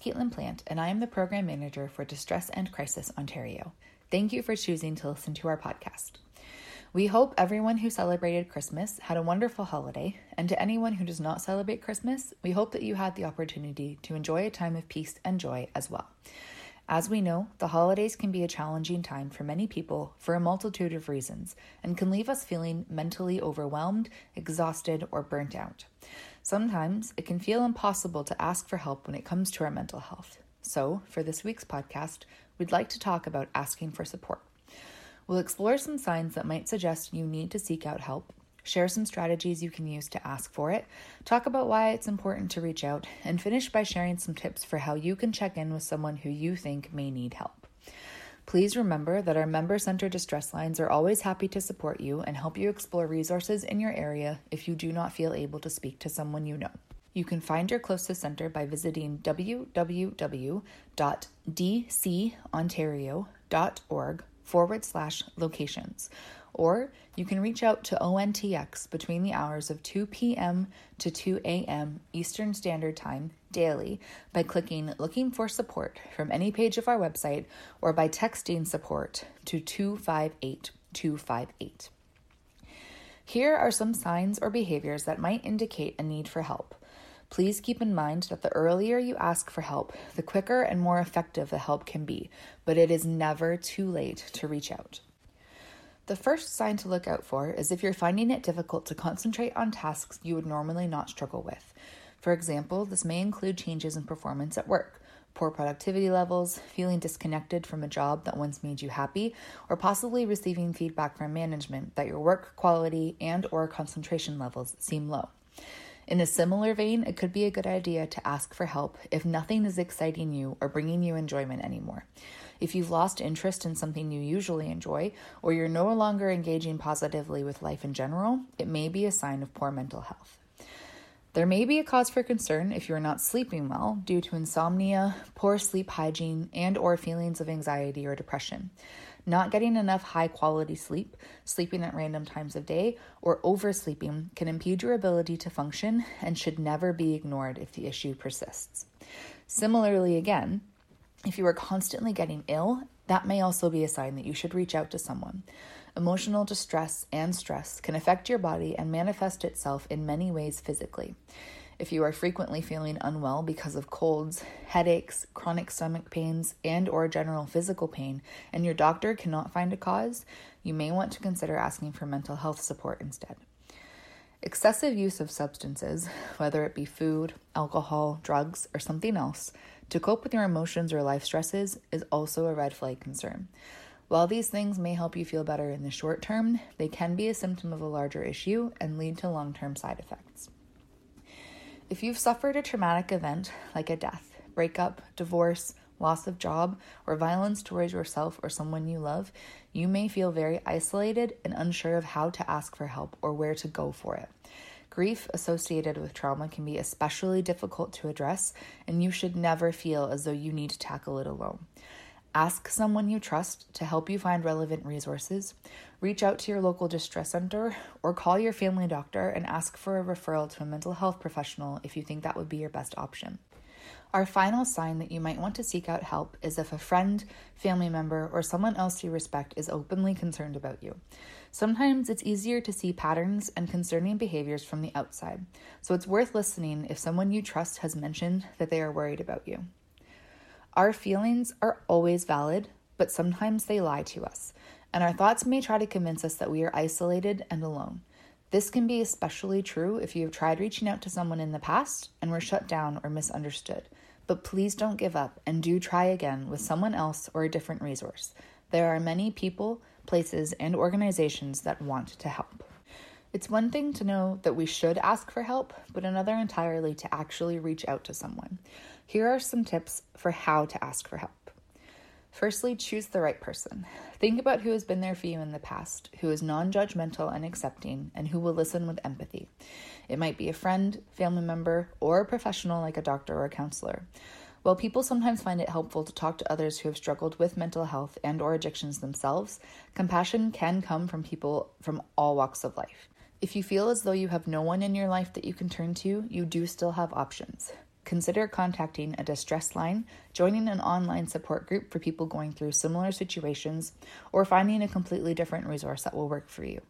Caitlin Plant, and I am the Program Manager for Distress and Crisis Ontario. Thank you for choosing to listen to our podcast. We hope everyone who celebrated Christmas had a wonderful holiday, and to anyone who does not celebrate Christmas, we hope that you had the opportunity to enjoy a time of peace and joy as well. As we know, the holidays can be a challenging time for many people for a multitude of reasons and can leave us feeling mentally overwhelmed, exhausted, or burnt out. Sometimes it can feel impossible to ask for help when it comes to our mental health. So, for this week's podcast, we'd like to talk about asking for support. We'll explore some signs that might suggest you need to seek out help, share some strategies you can use to ask for it, talk about why it's important to reach out, and finish by sharing some tips for how you can check in with someone who you think may need help. Please remember that our member centered distress lines are always happy to support you and help you explore resources in your area if you do not feel able to speak to someone you know. You can find your closest center by visiting www.dcontario.org forward slash locations, or you can reach out to ONTX between the hours of 2 p.m. to 2 a.m. Eastern Standard Time daily by clicking Looking for Support from any page of our website or by texting support to 258 258. Here are some signs or behaviors that might indicate a need for help. Please keep in mind that the earlier you ask for help, the quicker and more effective the help can be, but it is never too late to reach out. The first sign to look out for is if you're finding it difficult to concentrate on tasks you would normally not struggle with. For example, this may include changes in performance at work, poor productivity levels, feeling disconnected from a job that once made you happy, or possibly receiving feedback from management that your work quality and or concentration levels seem low. In a similar vein, it could be a good idea to ask for help if nothing is exciting you or bringing you enjoyment anymore. If you've lost interest in something you usually enjoy, or you're no longer engaging positively with life in general, it may be a sign of poor mental health. There may be a cause for concern if you are not sleeping well due to insomnia, poor sleep hygiene, and or feelings of anxiety or depression. Not getting enough high quality sleep, sleeping at random times of day, or oversleeping can impede your ability to function and should never be ignored if the issue persists. Similarly, again, if you are constantly getting ill, that may also be a sign that you should reach out to someone. Emotional distress and stress can affect your body and manifest itself in many ways physically. If you are frequently feeling unwell because of colds, headaches, chronic stomach pains, and or general physical pain and your doctor cannot find a cause, you may want to consider asking for mental health support instead. Excessive use of substances, whether it be food, alcohol, drugs, or something else, to cope with your emotions or life stresses is also a red flag concern. While these things may help you feel better in the short term, they can be a symptom of a larger issue and lead to long term side effects. If you've suffered a traumatic event like a death, breakup, divorce, loss of job, or violence towards yourself or someone you love, you may feel very isolated and unsure of how to ask for help or where to go for it. Grief associated with trauma can be especially difficult to address, and you should never feel as though you need to tackle it alone. Ask someone you trust to help you find relevant resources. Reach out to your local distress center or call your family doctor and ask for a referral to a mental health professional if you think that would be your best option. Our final sign that you might want to seek out help is if a friend, family member, or someone else you respect is openly concerned about you. Sometimes it's easier to see patterns and concerning behaviors from the outside, so it's worth listening if someone you trust has mentioned that they are worried about you. Our feelings are always valid, but sometimes they lie to us, and our thoughts may try to convince us that we are isolated and alone. This can be especially true if you have tried reaching out to someone in the past and were shut down or misunderstood. But please don't give up and do try again with someone else or a different resource. There are many people, places, and organizations that want to help. It's one thing to know that we should ask for help, but another entirely to actually reach out to someone. Here are some tips for how to ask for help. Firstly, choose the right person. Think about who has been there for you in the past, who is non judgmental and accepting, and who will listen with empathy. It might be a friend, family member, or a professional like a doctor or a counselor. While people sometimes find it helpful to talk to others who have struggled with mental health and or addictions themselves, compassion can come from people from all walks of life. If you feel as though you have no one in your life that you can turn to, you do still have options. Consider contacting a distress line, joining an online support group for people going through similar situations, or finding a completely different resource that will work for you.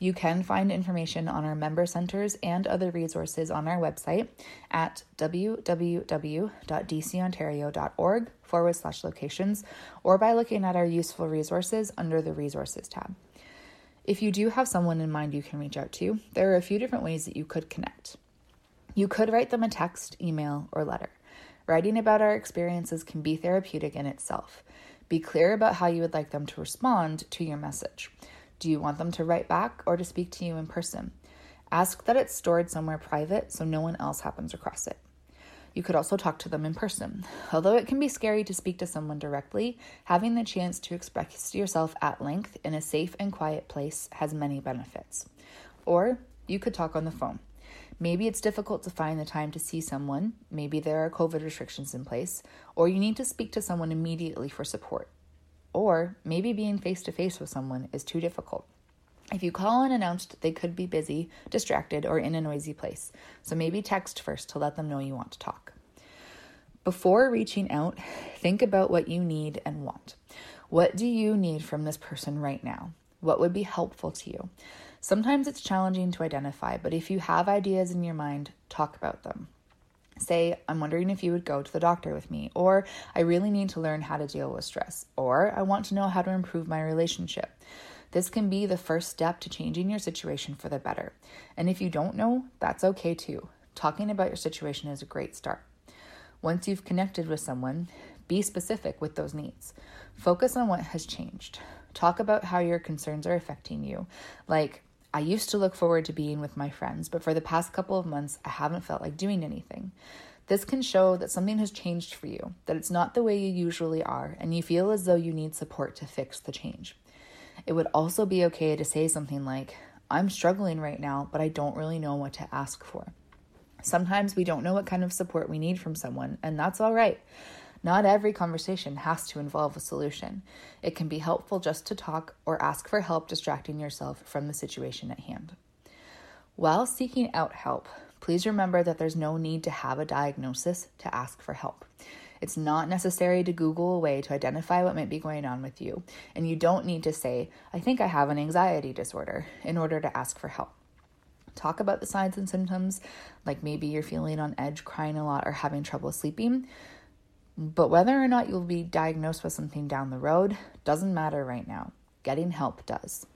You can find information on our member centers and other resources on our website at www.dcontario.org forward slash locations or by looking at our useful resources under the resources tab. If you do have someone in mind you can reach out to, there are a few different ways that you could connect. You could write them a text, email, or letter. Writing about our experiences can be therapeutic in itself. Be clear about how you would like them to respond to your message. Do you want them to write back or to speak to you in person? Ask that it's stored somewhere private so no one else happens across it. You could also talk to them in person. Although it can be scary to speak to someone directly, having the chance to express yourself at length in a safe and quiet place has many benefits. Or you could talk on the phone. Maybe it's difficult to find the time to see someone, maybe there are COVID restrictions in place, or you need to speak to someone immediately for support. Or maybe being face to face with someone is too difficult. If you call unannounced, they could be busy, distracted, or in a noisy place. So maybe text first to let them know you want to talk. Before reaching out, think about what you need and want. What do you need from this person right now? What would be helpful to you? Sometimes it's challenging to identify, but if you have ideas in your mind, talk about them. Say, I'm wondering if you would go to the doctor with me, or I really need to learn how to deal with stress, or I want to know how to improve my relationship. This can be the first step to changing your situation for the better. And if you don't know, that's okay too. Talking about your situation is a great start. Once you've connected with someone, be specific with those needs. Focus on what has changed. Talk about how your concerns are affecting you. Like, I used to look forward to being with my friends, but for the past couple of months, I haven't felt like doing anything. This can show that something has changed for you, that it's not the way you usually are, and you feel as though you need support to fix the change. It would also be okay to say something like, I'm struggling right now, but I don't really know what to ask for. Sometimes we don't know what kind of support we need from someone, and that's all right. Not every conversation has to involve a solution. It can be helpful just to talk or ask for help distracting yourself from the situation at hand. While seeking out help, please remember that there's no need to have a diagnosis to ask for help. It's not necessary to Google a way to identify what might be going on with you, and you don't need to say, I think I have an anxiety disorder, in order to ask for help. Talk about the signs and symptoms, like maybe you're feeling on edge, crying a lot, or having trouble sleeping. But whether or not you'll be diagnosed with something down the road doesn't matter right now. Getting help does.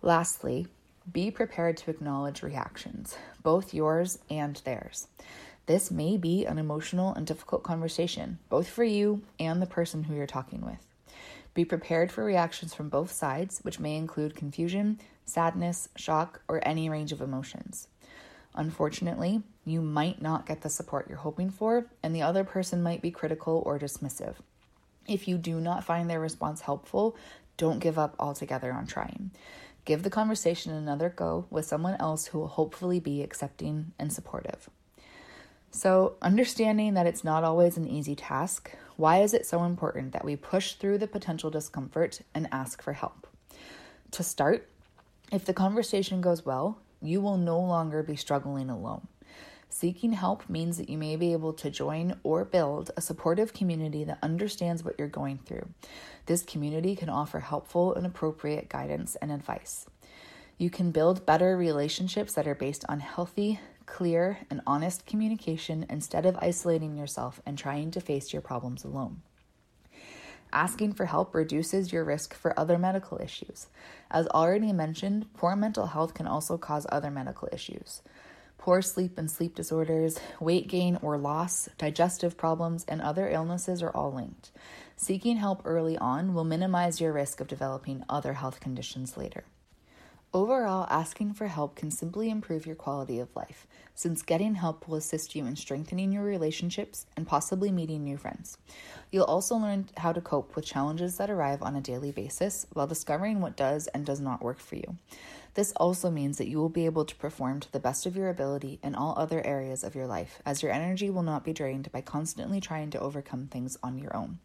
Lastly, be prepared to acknowledge reactions, both yours and theirs. This may be an emotional and difficult conversation, both for you and the person who you're talking with. Be prepared for reactions from both sides, which may include confusion, sadness, shock, or any range of emotions. Unfortunately, you might not get the support you're hoping for, and the other person might be critical or dismissive. If you do not find their response helpful, don't give up altogether on trying. Give the conversation another go with someone else who will hopefully be accepting and supportive. So, understanding that it's not always an easy task, why is it so important that we push through the potential discomfort and ask for help? To start, if the conversation goes well, you will no longer be struggling alone. Seeking help means that you may be able to join or build a supportive community that understands what you're going through. This community can offer helpful and appropriate guidance and advice. You can build better relationships that are based on healthy, clear, and honest communication instead of isolating yourself and trying to face your problems alone. Asking for help reduces your risk for other medical issues. As already mentioned, poor mental health can also cause other medical issues. Poor sleep and sleep disorders, weight gain or loss, digestive problems, and other illnesses are all linked. Seeking help early on will minimize your risk of developing other health conditions later. Overall, asking for help can simply improve your quality of life, since getting help will assist you in strengthening your relationships and possibly meeting new friends. You'll also learn how to cope with challenges that arrive on a daily basis while discovering what does and does not work for you. This also means that you will be able to perform to the best of your ability in all other areas of your life, as your energy will not be drained by constantly trying to overcome things on your own.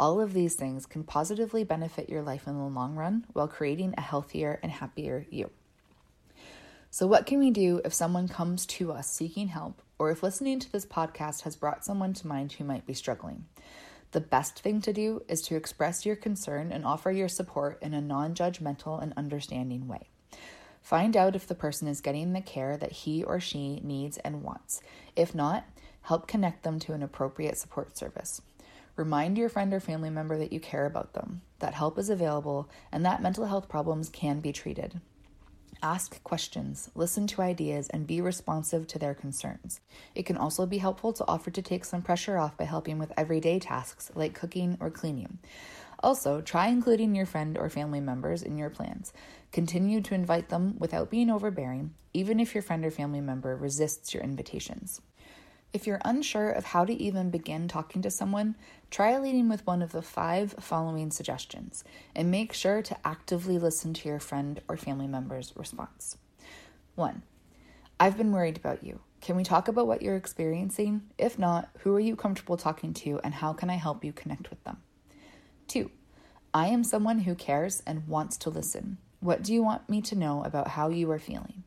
All of these things can positively benefit your life in the long run while creating a healthier and happier you. So, what can we do if someone comes to us seeking help, or if listening to this podcast has brought someone to mind who might be struggling? The best thing to do is to express your concern and offer your support in a non judgmental and understanding way. Find out if the person is getting the care that he or she needs and wants. If not, help connect them to an appropriate support service. Remind your friend or family member that you care about them, that help is available, and that mental health problems can be treated. Ask questions, listen to ideas, and be responsive to their concerns. It can also be helpful to offer to take some pressure off by helping with everyday tasks like cooking or cleaning. Also, try including your friend or family members in your plans. Continue to invite them without being overbearing, even if your friend or family member resists your invitations. If you're unsure of how to even begin talking to someone, try leading with one of the five following suggestions and make sure to actively listen to your friend or family member's response. 1. I've been worried about you. Can we talk about what you're experiencing? If not, who are you comfortable talking to and how can I help you connect with them? 2. I am someone who cares and wants to listen. What do you want me to know about how you are feeling?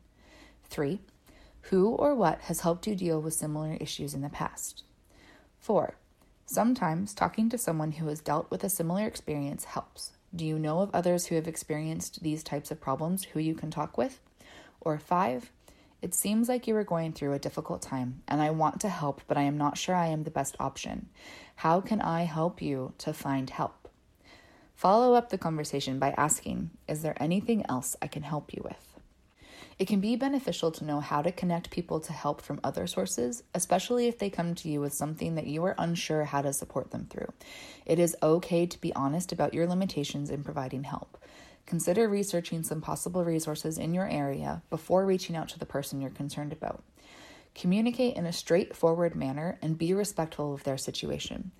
3. Who or what has helped you deal with similar issues in the past? 4. Sometimes talking to someone who has dealt with a similar experience helps. Do you know of others who have experienced these types of problems who you can talk with? Or 5. It seems like you are going through a difficult time and I want to help, but I am not sure I am the best option. How can I help you to find help? Follow up the conversation by asking Is there anything else I can help you with? It can be beneficial to know how to connect people to help from other sources, especially if they come to you with something that you are unsure how to support them through. It is okay to be honest about your limitations in providing help. Consider researching some possible resources in your area before reaching out to the person you're concerned about. Communicate in a straightforward manner and be respectful of their situation.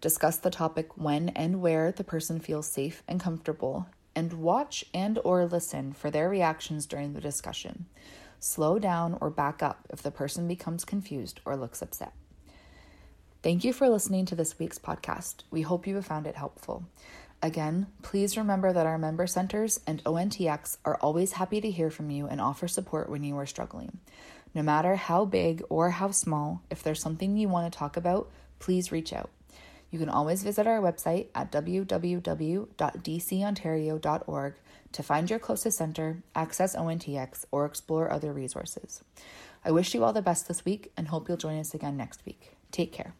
Discuss the topic when and where the person feels safe and comfortable and watch and or listen for their reactions during the discussion. Slow down or back up if the person becomes confused or looks upset. Thank you for listening to this week's podcast. We hope you have found it helpful. Again, please remember that our member centers and ONTX are always happy to hear from you and offer support when you are struggling. No matter how big or how small, if there's something you want to talk about, please reach out. You can always visit our website at www.dcontario.org to find your closest center, access ONTX, or explore other resources. I wish you all the best this week and hope you'll join us again next week. Take care.